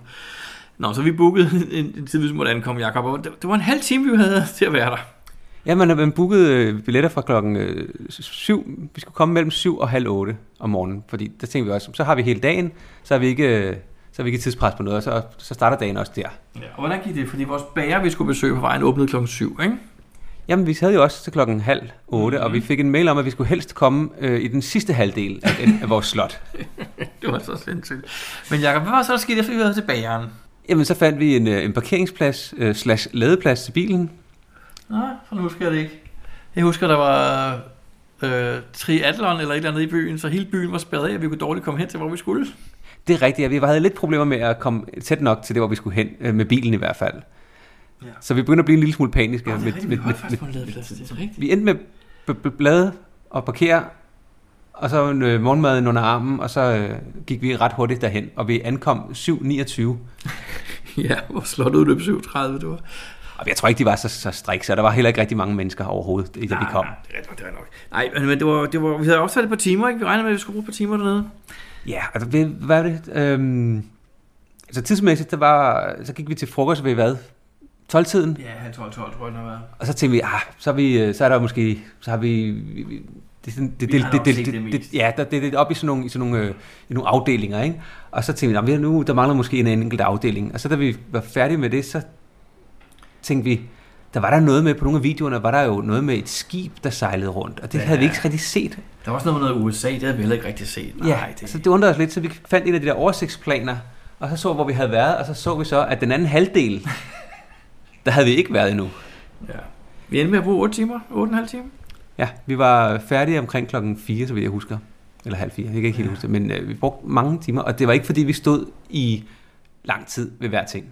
S2: Nå, så vi bookede en, en tid, vi måtte ankomme, Jacob. Og det, det var en halv time, vi havde til at være der.
S1: Ja, man, man bookede øh, billetter fra klokken øh, 7. Vi skulle komme mellem 7 og halv 8 om morgenen, fordi der tænkte vi også, så har vi hele dagen, så har vi ikke, øh, så har vi ikke tidspres på noget, og så, så starter dagen også der.
S2: Ja, og hvordan gik det? Fordi vores bager, vi skulle besøge på vejen, åbnede klokken 7, ikke?
S1: Jamen, vi havde jo også til klokken halv 8, mm-hmm. og vi fik en mail om, at vi skulle helst komme øh, i den sidste halvdel af, af vores slot.
S2: det var så sindssygt. Men Jacob, hvad var så der skete, efter vi havde til bageren?
S1: Jamen, så fandt vi en, øh, en parkeringsplads øh, slash ladeplads til bilen.
S2: Nej, for nu husker jeg det ikke. Jeg husker, der var øh, triathlon eller et eller andet i byen, så hele byen var spærret af, og vi kunne dårligt komme hen til, hvor vi skulle.
S1: Det er rigtigt, ja. Vi havde lidt problemer med at komme tæt nok til det, hvor vi skulle hen, øh, med bilen i hvert fald. Ja. Så vi begynder at blive en lille smule paniske.
S2: Oh,
S1: med,
S2: med, med, med, med,
S1: vi endte med blade og parkere, og så en øh, morgenmaden under armen, og så øh, gik vi ret hurtigt derhen, og vi ankom 7.29.
S2: ja, hvor slottet løb 7.30, det var.
S1: Og jeg tror ikke, de var så, så strik, så der var heller ikke rigtig mange mennesker overhovedet, da
S2: nej,
S1: vi kom.
S2: Nej, det det er nok. Nej, men det var, det var, vi havde også et par timer, ikke? Vi regnede med, at vi skulle bruge et par timer dernede.
S1: Ja, altså, hvad, hvad er det? Øhm, altså tidsmæssigt, der var, så gik vi til frokost ved hvad? 12-tiden?
S2: Ja, halv 12, 12 tror jeg, den har været.
S1: Og så tænkte vi, ah, så, er vi, så er der måske, så har vi, vi det, sådan, det, det, det, det, det, ja, der, det, det er op i sådan nogle, i sådan nogle, øh, i nogle afdelinger, ikke? Og så tænkte vi, "Nå, nu, der mangler måske en enkelt afdeling. Og så da vi var færdige med det, så tænkte vi, der var der noget med, på nogle af videoerne, var der jo noget med et skib, der sejlede rundt, og det
S2: Ja.
S1: havde vi ikke rigtig set.
S2: Der var også noget med noget USA, det havde vi heller ikke rigtig set. Nej,
S1: Ja,
S2: det,
S1: så det undrede os lidt, så vi fandt en af de der oversigtsplaner, og så så, hvor vi havde været, og så så vi så, at den anden halvdel, der havde vi ikke været endnu.
S2: ja. Vi endte med at bruge 8 timer, 8,5 timer.
S1: Ja, vi var færdige omkring klokken 4, så vidt jeg husker. Eller halv 4, jeg kan ikke helt
S2: Ja.
S1: huske det. Men øh, vi brugte mange timer, og det var ikke fordi, vi stod i lang tid ved hver ting.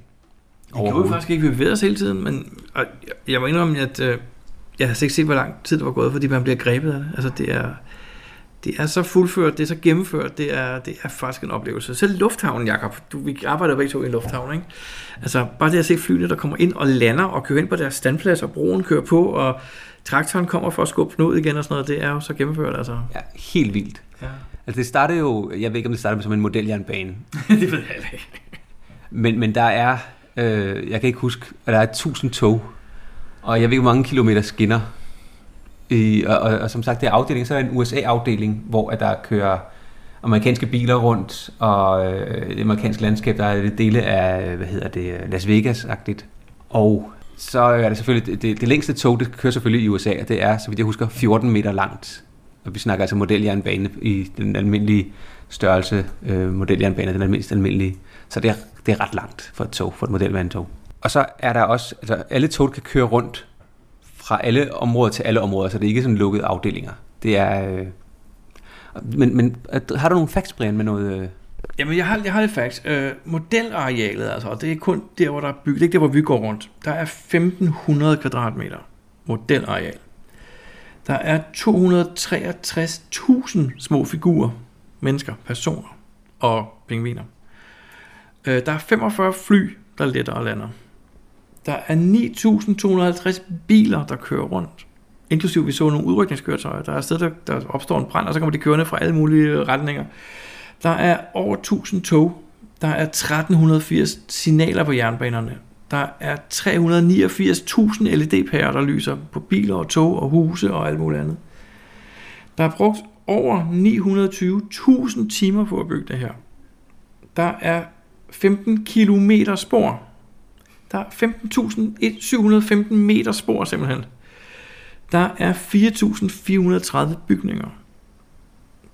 S2: Det gjorde vi faktisk ikke, vi bevægede os hele tiden, men og jeg, jeg må indrømme, at øh, jeg har ikke set, hvor lang tid det var gået, fordi man bliver grebet af det. Altså, det er, det er så fuldført, det er så gennemført, det er, det er faktisk en oplevelse. Selv lufthavnen, Jacob, du, vi arbejder begge to i en lufthavn, ikke? Altså, bare det at se flyene, der kommer ind og lander og kører ind på deres standplads, og broen kører på, og traktoren kommer for at skubbe den ud igen og sådan noget, det er jo så gennemført, altså.
S1: Ja, helt vildt.
S2: Ja.
S1: Altså det startede jo, jeg ved ikke om det startede som en modeljernbane,
S2: det ved jeg ikke.
S1: men, men der er, øh, jeg kan ikke huske, at der er 1000 tog, og jeg ved ikke, hvor mange kilometer skinner. I, og, og, og, som sagt, det er afdeling, så er der en USA-afdeling, hvor at der kører amerikanske biler rundt, og øh, det amerikanske landskab, der er det dele af, hvad hedder det, Las Vegas-agtigt. Og så er det selvfølgelig, det, det, det længste tog, det kører selvfølgelig i USA, og det er, så vidt jeg husker, 14 meter langt. Og vi snakker altså modeljernbane i den almindelige størrelse, øh, modeljernbane, den mest almindelige. Så det er, det er ret langt for et tog, for et modelvandtog. Og så er der også, altså alle tog kan køre rundt fra alle områder til alle områder, så det er ikke sådan lukkede afdelinger. Det er... Øh, men, men at- har du nogle facts, Brian, med noget... Øh,
S2: Jamen, jeg har, jeg har lidt facts. Øh, modelarealet, altså, det er kun der, hvor der er bygget, det er ikke der, hvor vi går rundt. Der er 1500 kvadratmeter modelareal. Der er 263.000 små figurer, mennesker, personer og pingviner. Øh, der er 45 fly, der letter og lander. Der er 9.250 biler, der kører rundt. Inklusiv vi så nogle udrykningskøretøjer. Der er et sted, der, der opstår en brand, og så kommer de kørende fra alle mulige retninger. Der er over 1000 tog. Der er 1380 signaler på jernbanerne. Der er 389.000 LED-pærer, der lyser på biler og tog og huse og alt muligt andet. Der er brugt over 920.000 timer på at bygge det her. Der er 15 km spor. Der er 15.715 meter spor simpelthen. Der er 4.430 bygninger.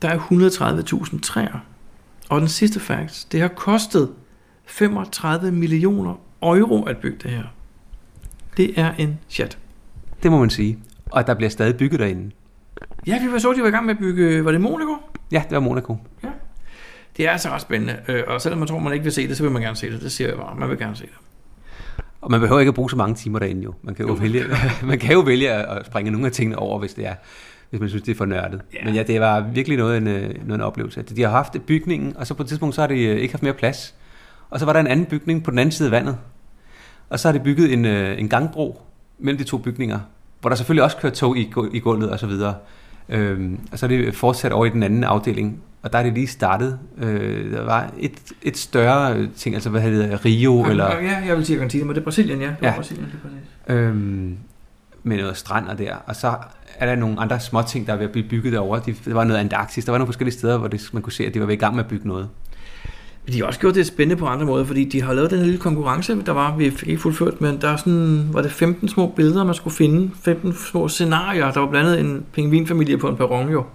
S2: Der er 130.000 træer. Og den sidste fact, det har kostet 35 millioner euro at bygge det her. Det er en chat.
S1: det må man sige. Og der bliver stadig bygget derinde.
S2: Ja, vi var så, de var i gang med at bygge, var det Monaco?
S1: Ja, det var Monaco.
S2: Det er altså ret spændende, øh, og selvom man tror, man ikke vil se det, så vil man gerne se det. Det siger jeg bare, man vil gerne se det.
S1: Og man behøver ikke at bruge så mange timer derinde jo. Man kan jo,
S2: Jo.
S1: vælge, man kan jo vælge at springe nogle af tingene over, hvis det er hvis man synes, det er for nørdet.
S2: Ja.
S1: Men ja, det var virkelig noget en, øh, noget en oplevelse. De har haft bygningen, og så på et tidspunkt, så har de øh, ikke haft mere plads. Og så var der en anden bygning på den anden side af vandet. Og så har de bygget en, øh, en gangbro mellem de to bygninger, hvor der selvfølgelig også kører tog i, i gulvet og så videre. Øhm, og så er det fortsat over i den anden afdeling, og der er det lige startet. Øh, der var et, et større ting, altså hvad hedder det, Rio, eller...
S2: Ja, jeg vil sige Argentina, men det er Brasilien, ja. Det
S1: Ja.
S2: Brasilien, det er præcis.
S1: Øhm, med noget strander der, og så er der nogle andre små ting, der er ved at blive bygget derovre. De, der var noget Antarktis, der var nogle forskellige steder, hvor det, man kunne se, at de var ved i gang med at bygge noget.
S2: Men de har også gjort det spændende på andre måder, fordi de har lavet den lille konkurrence, der var, vi fik ikke fuldført, men der er sådan, var det 15 små billeder, man skulle finde, 15 små scenarier. Der var blandt andet en pingvinfamilie på en perron jo.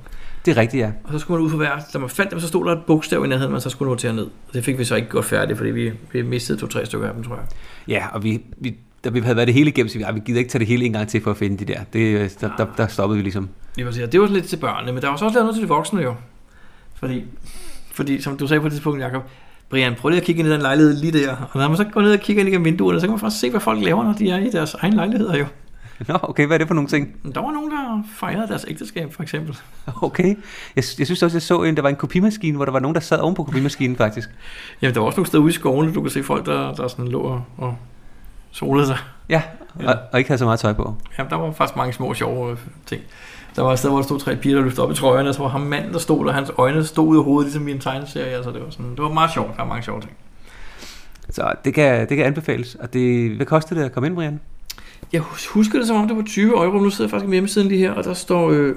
S1: Det er rigtigt, ja.
S2: Og så skulle man ud for hver, da man fandt dem, så stod der et bogstav i nærheden, man så skulle notere ned. Og det fik vi så ikke gjort færdigt, fordi vi, vi mistede to-tre stykker af dem, tror jeg.
S1: Ja, og vi, vi, da vi havde været det hele igennem, så vi, "Ej, vi gider ikke tage det hele en gang til for at finde de der. Det, der, der, der stoppede vi ligesom.
S2: Det var, det var lidt til børnene, men der var så også lavet noget til de voksne jo. Fordi, fordi som du sagde på det tidspunkt, Jacob, Brian, prøv lige at kigge ind i den lejlighed lige der. Og når man så går ned og kigger ind igennem vinduerne, så kan man faktisk se, hvad folk laver, når de er i deres egen lejligheder jo.
S1: Nå, okay, hvad er det for nogle ting?
S2: Der var nogen, der fejrede deres ægteskab, for eksempel.
S1: Okay. Jeg, jeg synes også, jeg så en, der var en kopimaskine, hvor der var nogen, der sad oven på kopimaskinen faktisk.
S2: Jamen, der var også nogle steder ude i skoven, du kan se folk, der, der sådan lå og, og solede sig.
S1: Ja,
S2: Ja.
S1: og, og ikke havde så meget tøj på.
S2: Jamen, der var faktisk mange små sjove øh, ting. Der var et sted, hvor der stod tre piger, der løftede op i trøjerne, og så var ham manden, der stod, og hans øjne stod ud af hovedet, ligesom i en tegneserie. Altså, det var, sådan, det var meget sjovt. Der var mange sjove ting.
S1: Så det kan, det kan anbefales. Og det, hvad koster det at komme ind, Brian?
S2: Jeg hus- husker det, som om det var 20 euro. Nu sidder jeg faktisk med hjemmesiden lige her, og der står... Øh,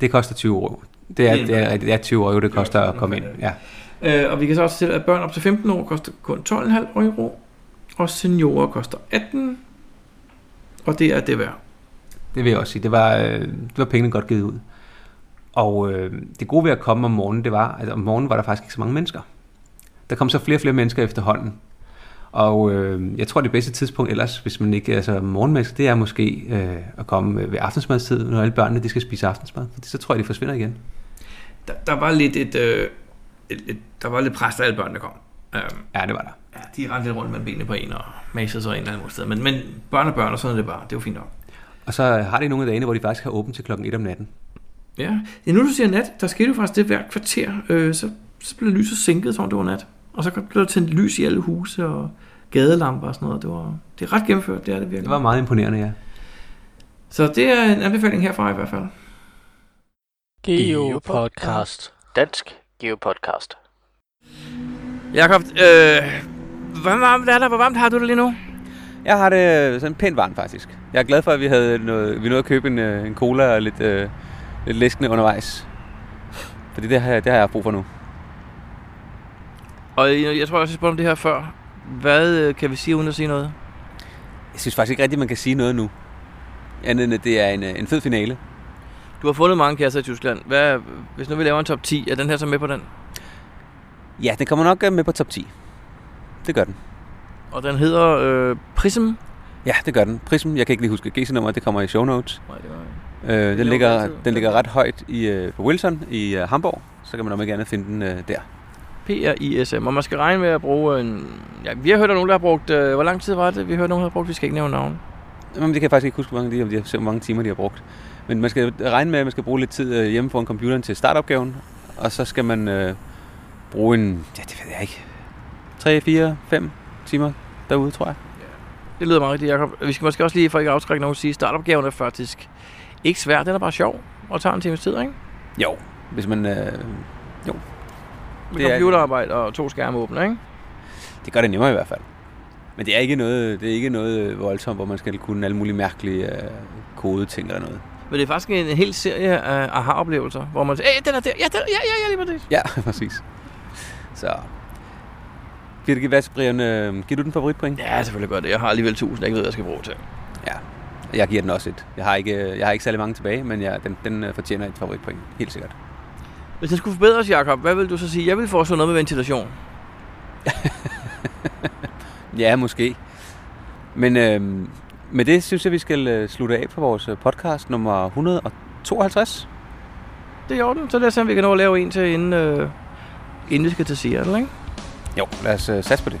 S1: Det koster 20 euro. Det er,
S2: Det er-
S1: er, det er 20 euro, det koster at komme ind. Ja.
S2: øh, og vi kan så også sætte, at børn op til 15 år koster kun 12,5 euro, og seniorer koster 18, og det er det værd.
S1: Det vil jeg også sige. Det var, øh, det var pengene godt givet ud. Og øh, det gode ved at komme om morgenen, det var, at om morgenen var der faktisk ikke så mange mennesker. Der kom så flere og flere mennesker efterhånden. Og øh, jeg tror, det bedste tidspunkt ellers, hvis man ikke er så morgenmenneske, det er måske øh, at komme ved aftensmadstid, når alle børnene de skal spise aftensmad. For så tror jeg, de forsvinder igen.
S2: Der, der var lidt et, øh, et, et, der var lidt pres, da alle børnene kom. Um,
S1: Ja, det var der.
S2: ja, de rendte lidt rundt med benene på en og masede sig en eller anden sted. Men, men børn og børn, og sådan er det bare. Det er jo fint nok.
S1: Og så har de nogle af dagene, hvor de faktisk har åbent til klokken 1 om natten.
S2: Ja. ja, nu du siger nat, der skete jo faktisk det hver kvarter. Øh, så, så blev lyset sænket, som om det var nat. Og så blev der tændt lys i alle huse og gadelamper og sådan noget. Det, var, det er ret gennemført, det er det virkelig.
S1: Det var meget imponerende, ja.
S2: Så det er en anbefaling herfra i hvert fald.
S3: Geopodcast. Dansk Geopodcast.
S2: Jakob, øh, hvor varmt er der? Hvor varmt har du det lige nu?
S1: Jeg har det sådan pænt varmt faktisk. Jeg er glad for, at vi havde noget, vi nåede at købe en, øh, en cola og lidt, øh, lidt læskende undervejs. Fordi det har, jeg- det har jeg brug for nu.
S2: Og jeg, tror også, jeg spurgte om det her før. Hvad øh, kan vi sige uden at sige noget?
S1: Jeg synes faktisk ikke rigtigt, man kan sige noget nu. Andet end, at det er en, øh, en fed finale.
S2: Du har fundet mange kasser i Tyskland. Hvad, hvis nu vi laver en top 10, er den her så med på den?
S1: Ja, den kommer nok øh, med på top 10. Det gør den.
S2: Og den hedder øh, Prism.
S1: Ja, det gør den. Prism, jeg kan ikke lige huske GC-nummer, det kommer i show notes.
S2: Nej, det var...
S1: Øh, den, ligger, den ligger ret højt i, på Wilson i øh, Hamburg. Så kan man nok gerne finde den øh, der.
S2: P-R-I-S-M. Og man skal regne med at bruge en... Ja, vi har hørt om nogen, der har brugt... Øh, hvor lang tid var det? Vi har hørt nogen, der har brugt... Vi skal ikke nævne navn.
S1: Jamen, det kan jeg faktisk ikke huske, hvor mange, de, har, hvor mange timer de har brugt. Men man skal regne med, at man skal bruge lidt tid øh, hjemme foran computeren til startopgaven. Og så skal man øh, bruge en, ja det ved jeg ikke, 3, 4, 5 timer derude, tror jeg.
S2: Det lyder meget rigtigt, Jacob. Vi skal måske også lige, for ikke at afskrække nogen, sige, at startopgaven er faktisk ikke svær. Den er bare sjov og tager en times tid, ikke?
S1: Jo, hvis man... Øh,
S2: Med
S1: Det er-
S2: computerarbejde og to skærme åbne, ikke?
S1: det gør det nemmere i hvert fald. Men det er ikke noget, det er ikke noget øh, voldsomt, hvor man skal kunne alle mulige mærkelige øh, kodeting eller noget.
S2: Men det er faktisk en, hel serie af aha-oplevelser, hvor man siger, Æh, den er der, ja, den, ja, ja, ja, lige præcis.
S1: Ja, præcis. Så... Giver hvad, Brian, øh, giver du den favoritpoint?
S2: Ja, selvfølgelig gør det. Jeg har alligevel 1000, jeg ikke ved, hvad jeg skal bruge til.
S1: Ja, jeg giver den også et. Jeg har ikke, jeg har ikke særlig mange tilbage, men jeg, den, den øh, fortjener et favoritpoint. Helt sikkert.
S2: Hvis den skulle forbedres, Jacob, hvad vil du så sige? Jeg vil foreslå noget med ventilation.
S1: Ja, måske. Men øh, med det synes jeg, vi skal øh, slutte af på vores øh, podcast nummer 152.
S2: Det er i orden. Så lad os se, om vi kan nå at lave en til, inden, øh, inden vi skal til Seattle, ikke?
S1: Jo, lad os øh, satse på det.